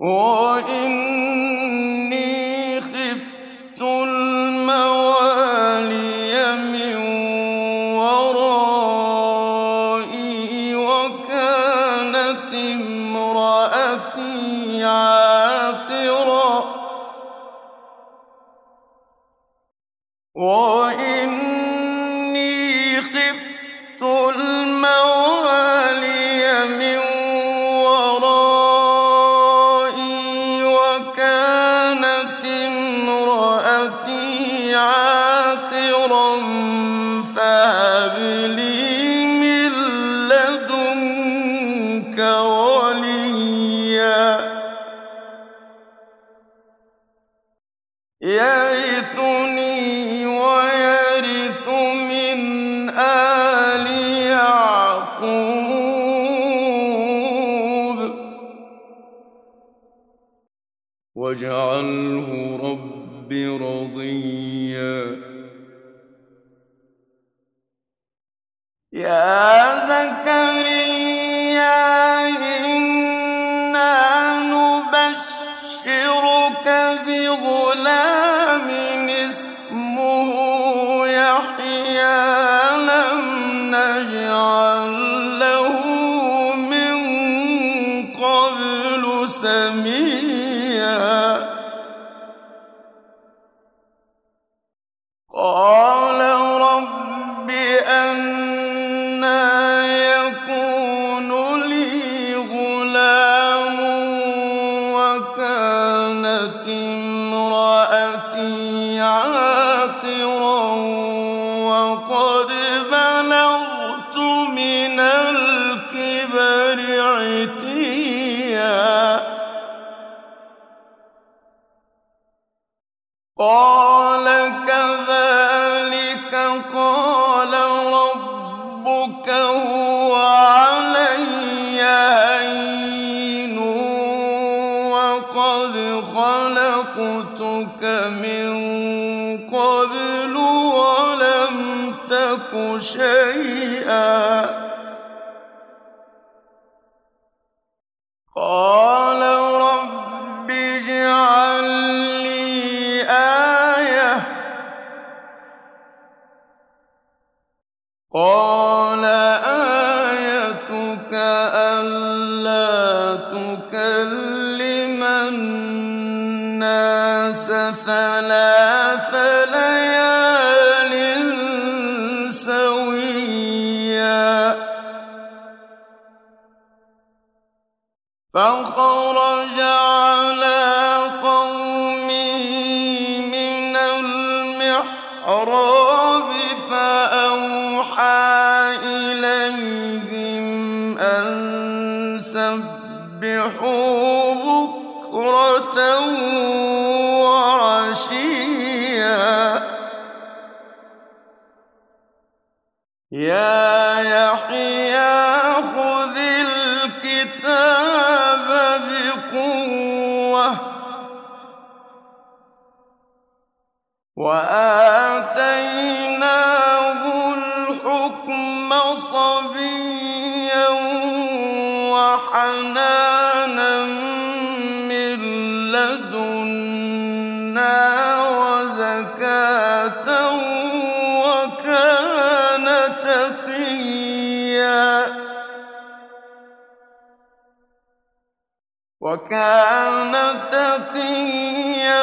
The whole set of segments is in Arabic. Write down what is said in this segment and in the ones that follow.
我 أبشرك بغلام اسمه شيئا. وزكاة وكان تقيا. وكان تقيا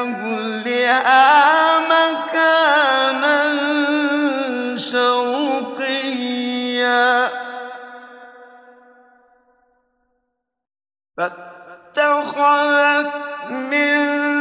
أهلها مكانا شرقيا. فاتخذت من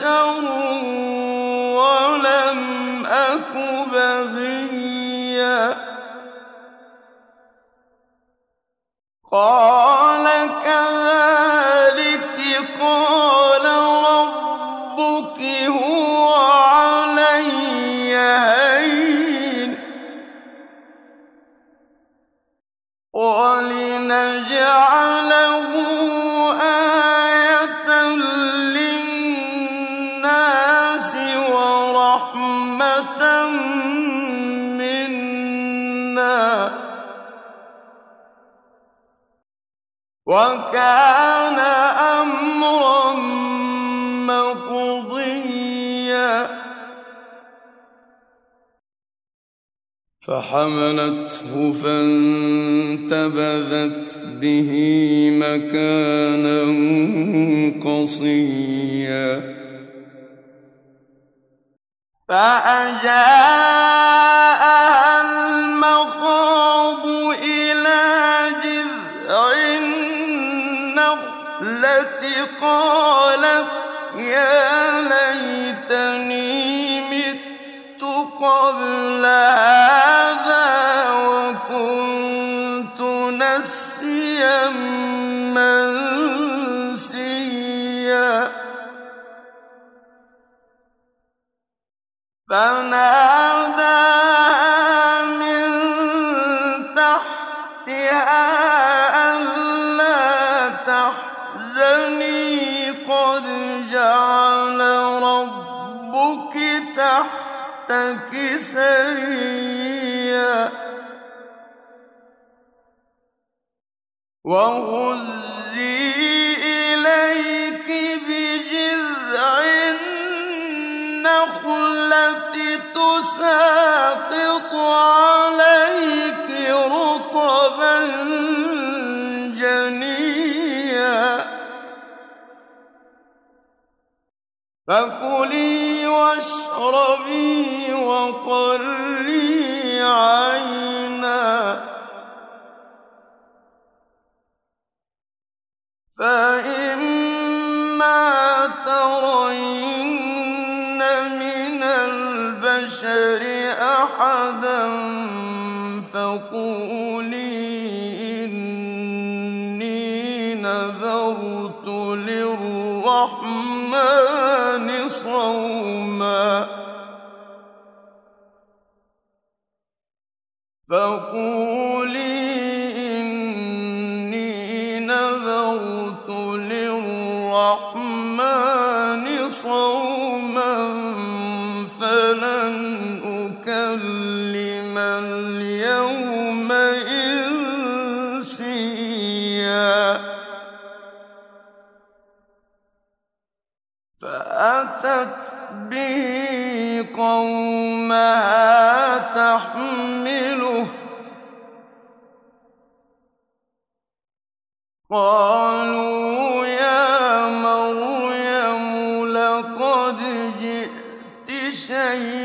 بشر ولم أك بغيا. فحملته فانتبذت به مكانا قصيا. فأجاءها المخاض إلى جذع النخلة قالت يا ليتني مت قبل هذا سريا. وهزي إليك بجذع النخلة تساقط عليك رطبا جنيا. فكلي واشربي عينا. فإما ترين من البشر أحدا فقولي قالوا يا مريم لقد جئت شيئا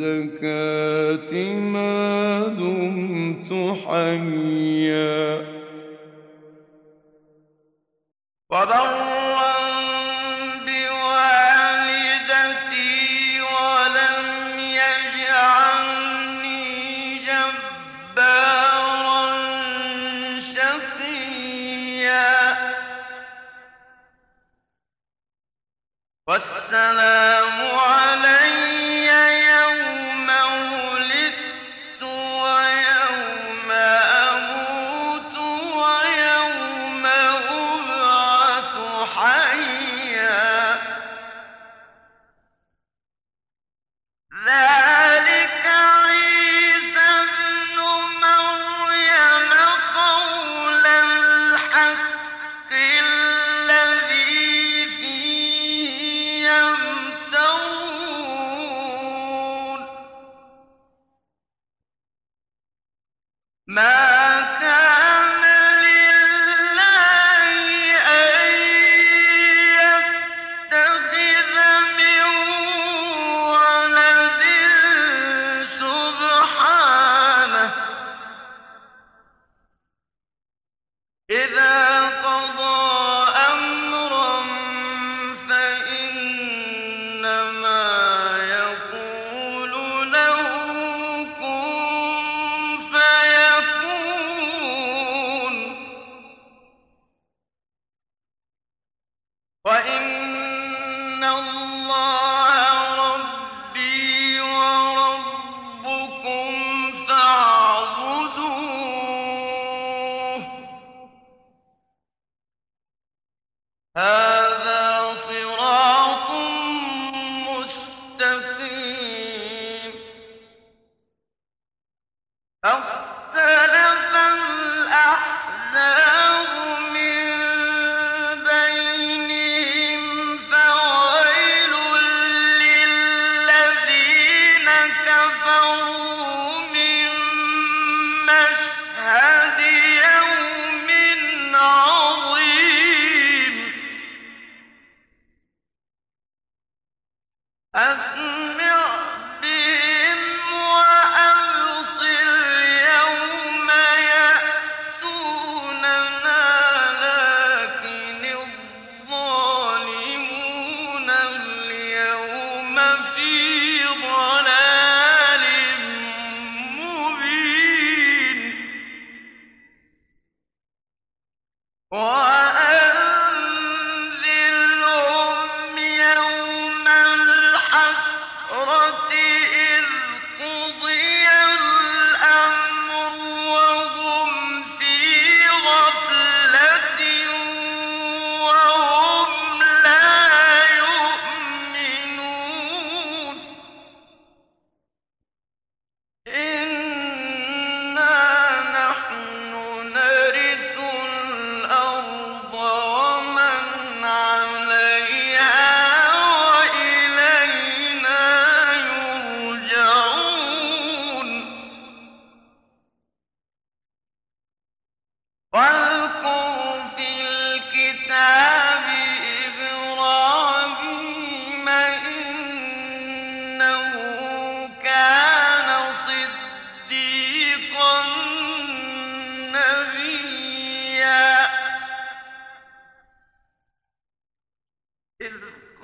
والزكاة ما دمت حيا وبرا بوالدتي ولم يجعلني جبارا شقيا والسلام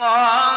啊。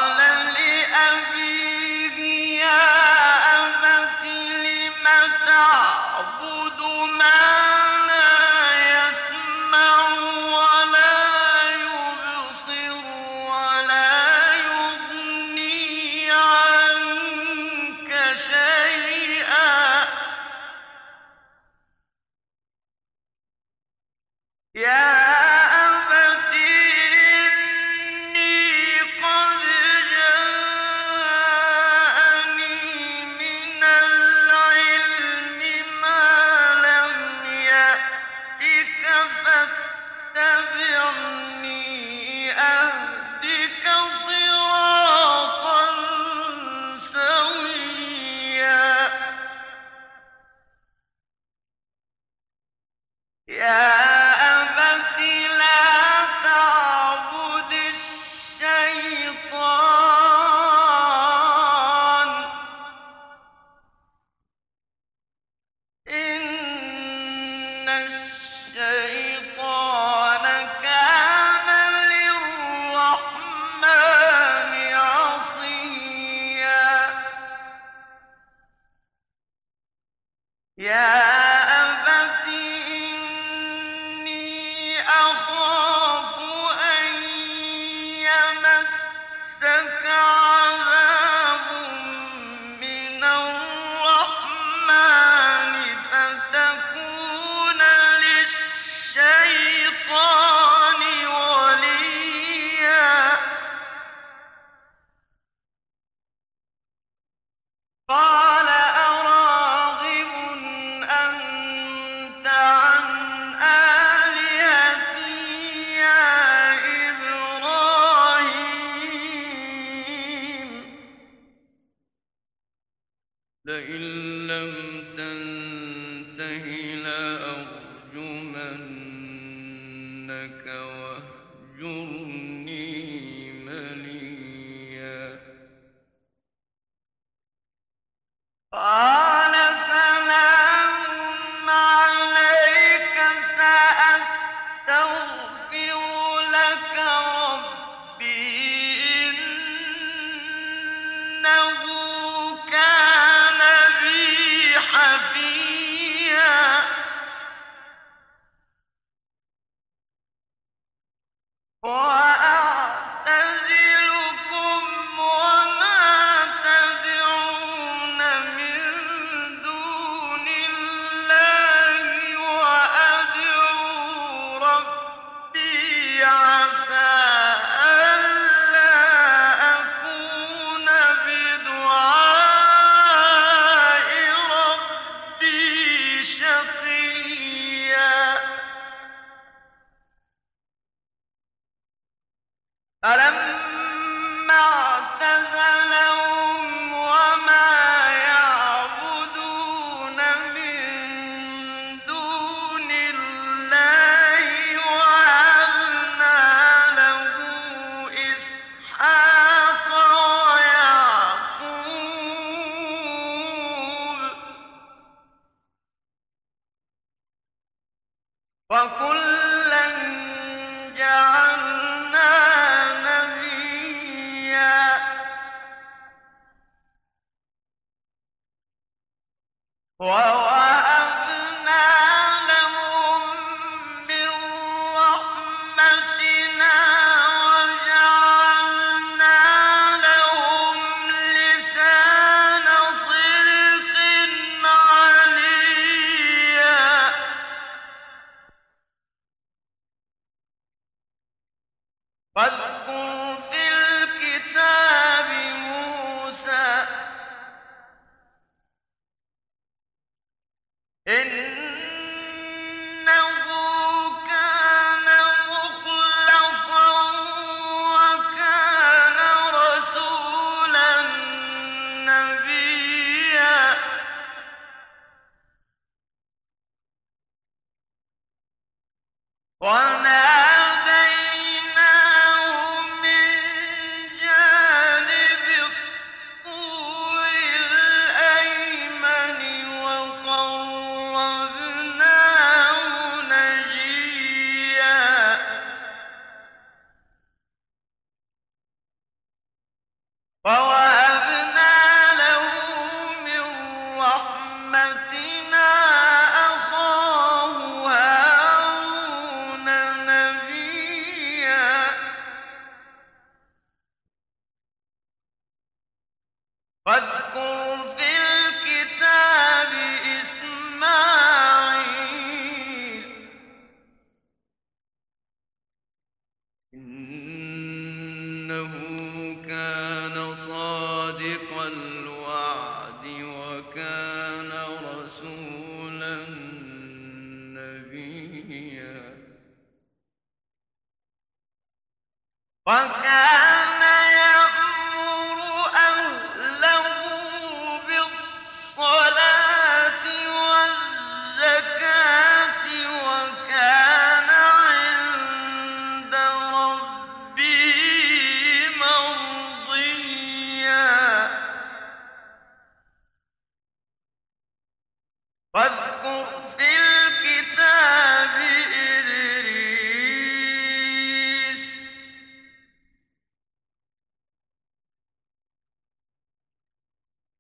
وَوَهَبْنَا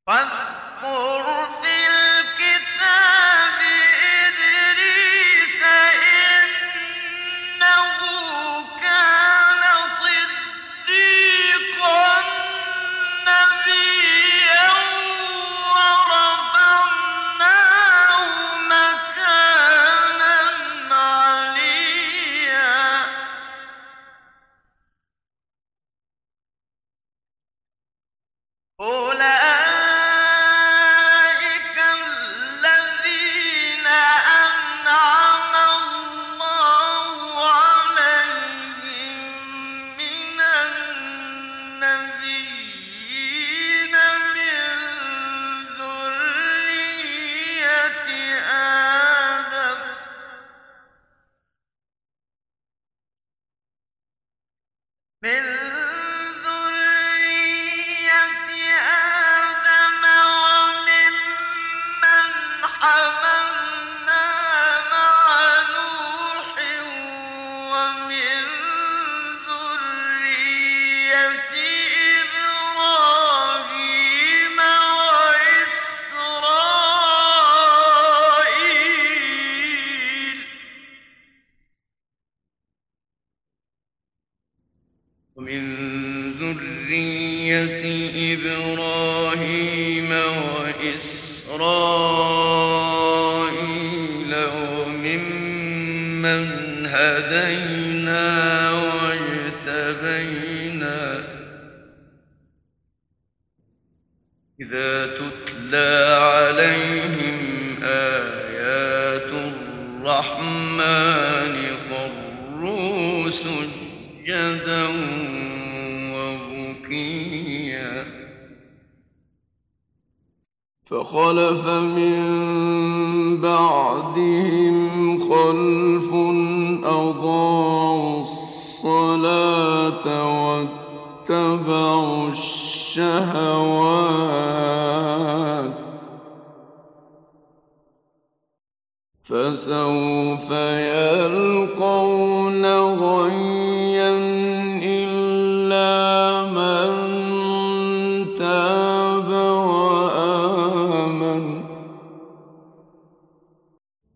وَاذْكُرْ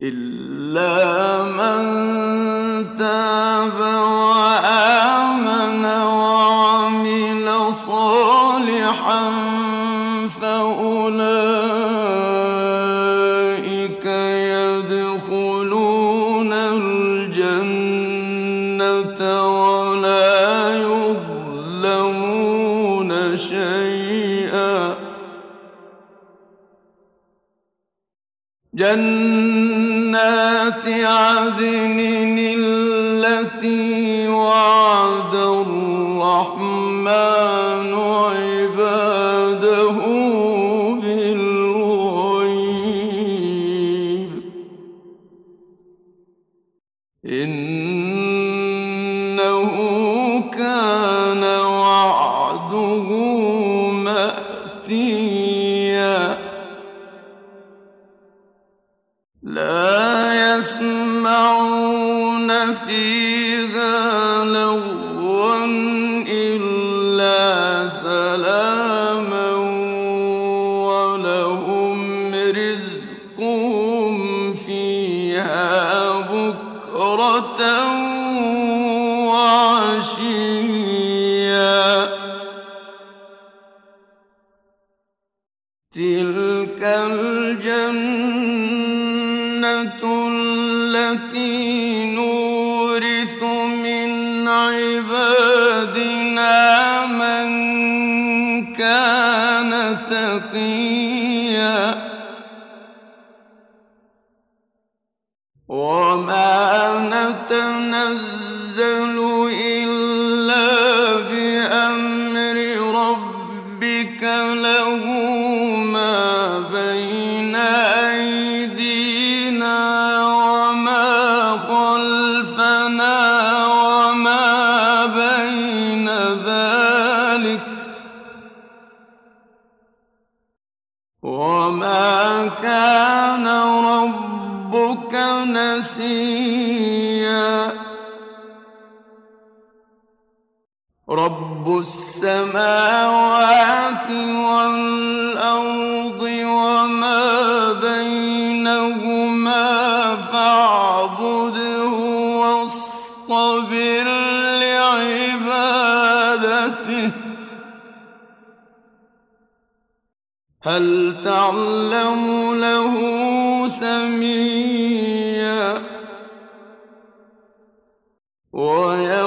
إلا من تاب وآمن وعمل صالحا فأولئك يدخلون الجنة ولا يظلمون شيئا. جنة عدن فيها بكرة وعشيا. تلك الجنة التي نورث من عبادنا من كان تقيا. السماوات والأرض وما بينهما فاعبده واصطبر لعبادته. هل تعلم له سميا؟ ويقول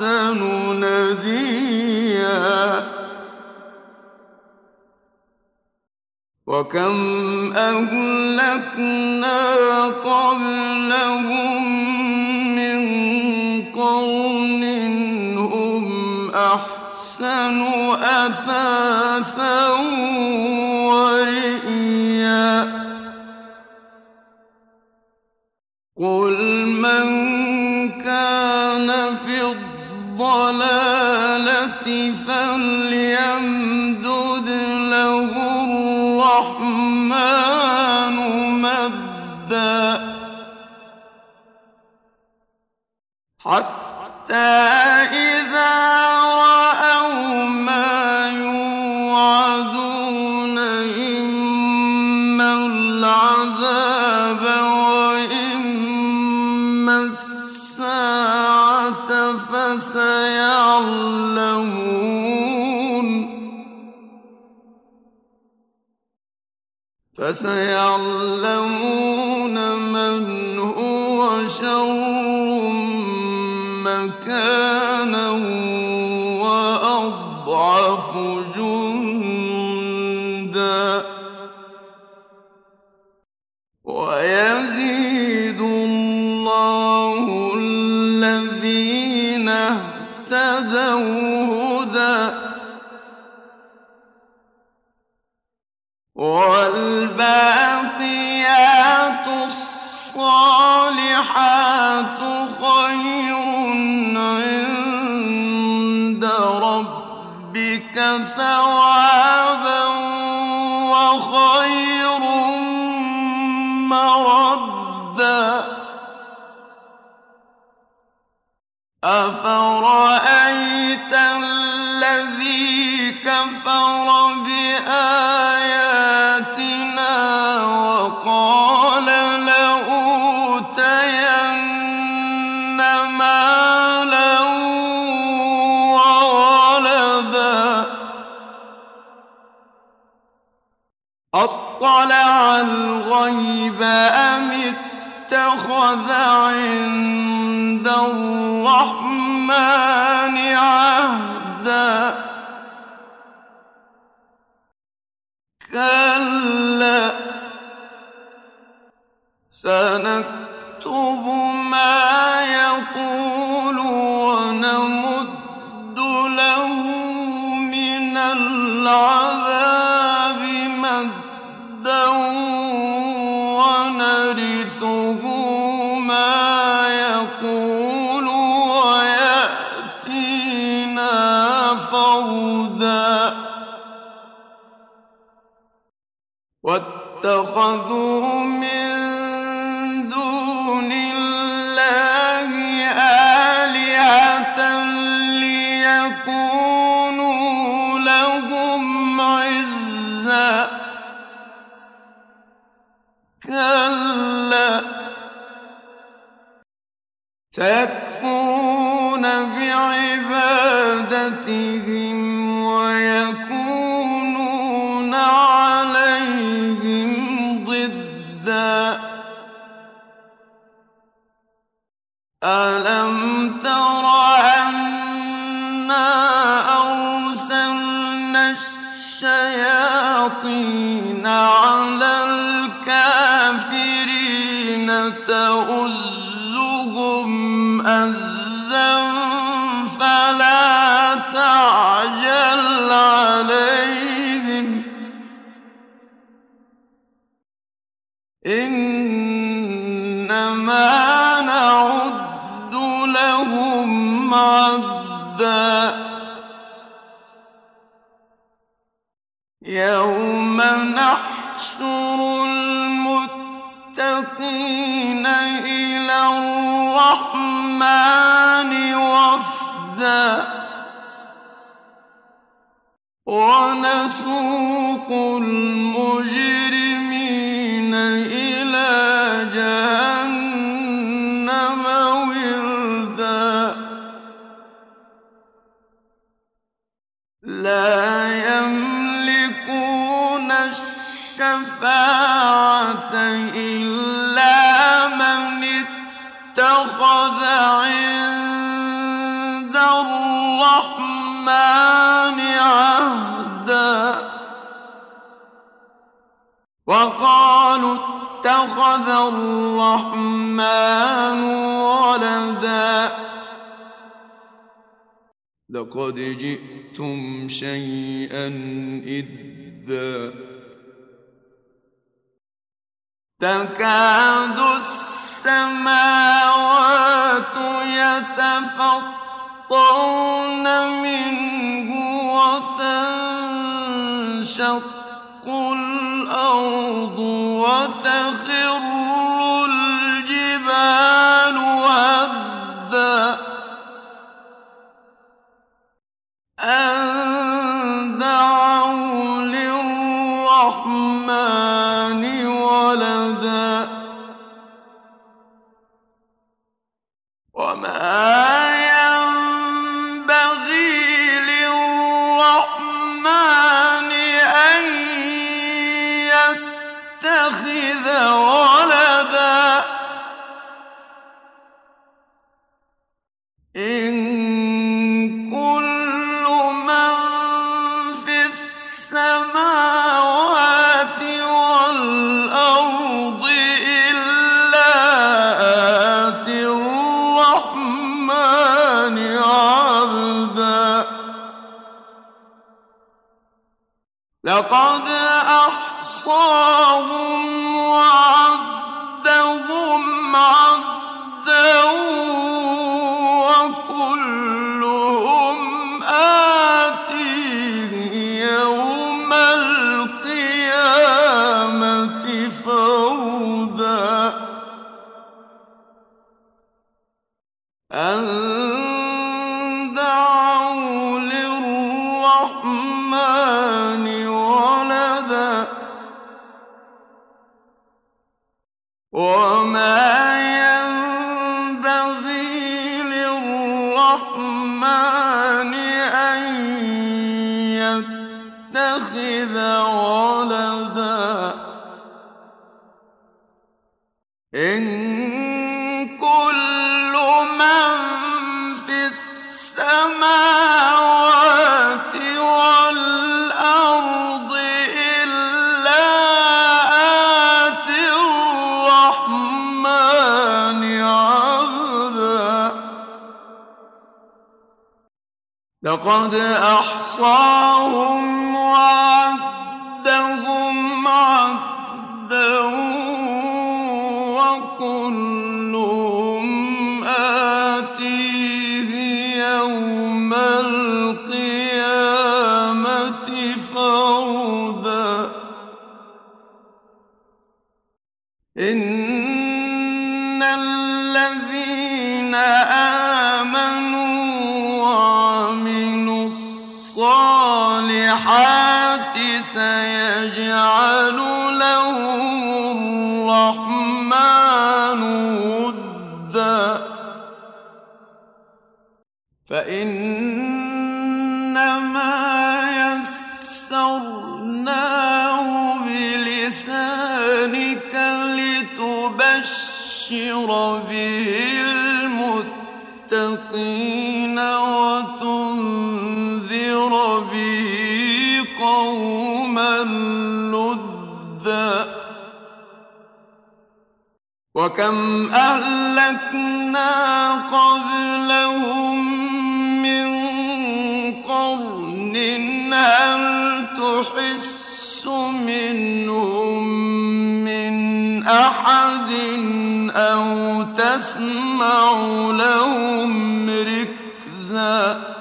وأحسن نديا. وكم أهلكنا قبلهم من قرن هم أحسن أثاثا ورئيا. قل حتى إذا رأوا ما يوعدون إما العذاب وإما الساعة فسيعلمون فسيعلمون والباقيات الصالحات خير عند ربك ثوابا الغيب أم اتخذ عند الرحمن عهدا؟ كلا. سنكتب ما واتخذوا إنما نعد لهم عدا. يوم نحشر المتقين إلى الرحمن وفدا. ونسوق المجرمين إلا من اتخذ عند الرحمن عهدا. وقالوا اتخذ الرحمن ولدا. لقد جئتم شيئا إدا. تكاد السماوات يتفطرن منه وتنشق الأرض وتخر القيامة إن الذين آمنوا وعملوا الصالحات الرحمن ودا. فإنما لتبشر به المتقين وتنذر به قوما لدا. وكم أهلكنا قبلهم من قرن هل تحس منهم أحد أو تسمع لهم ركزا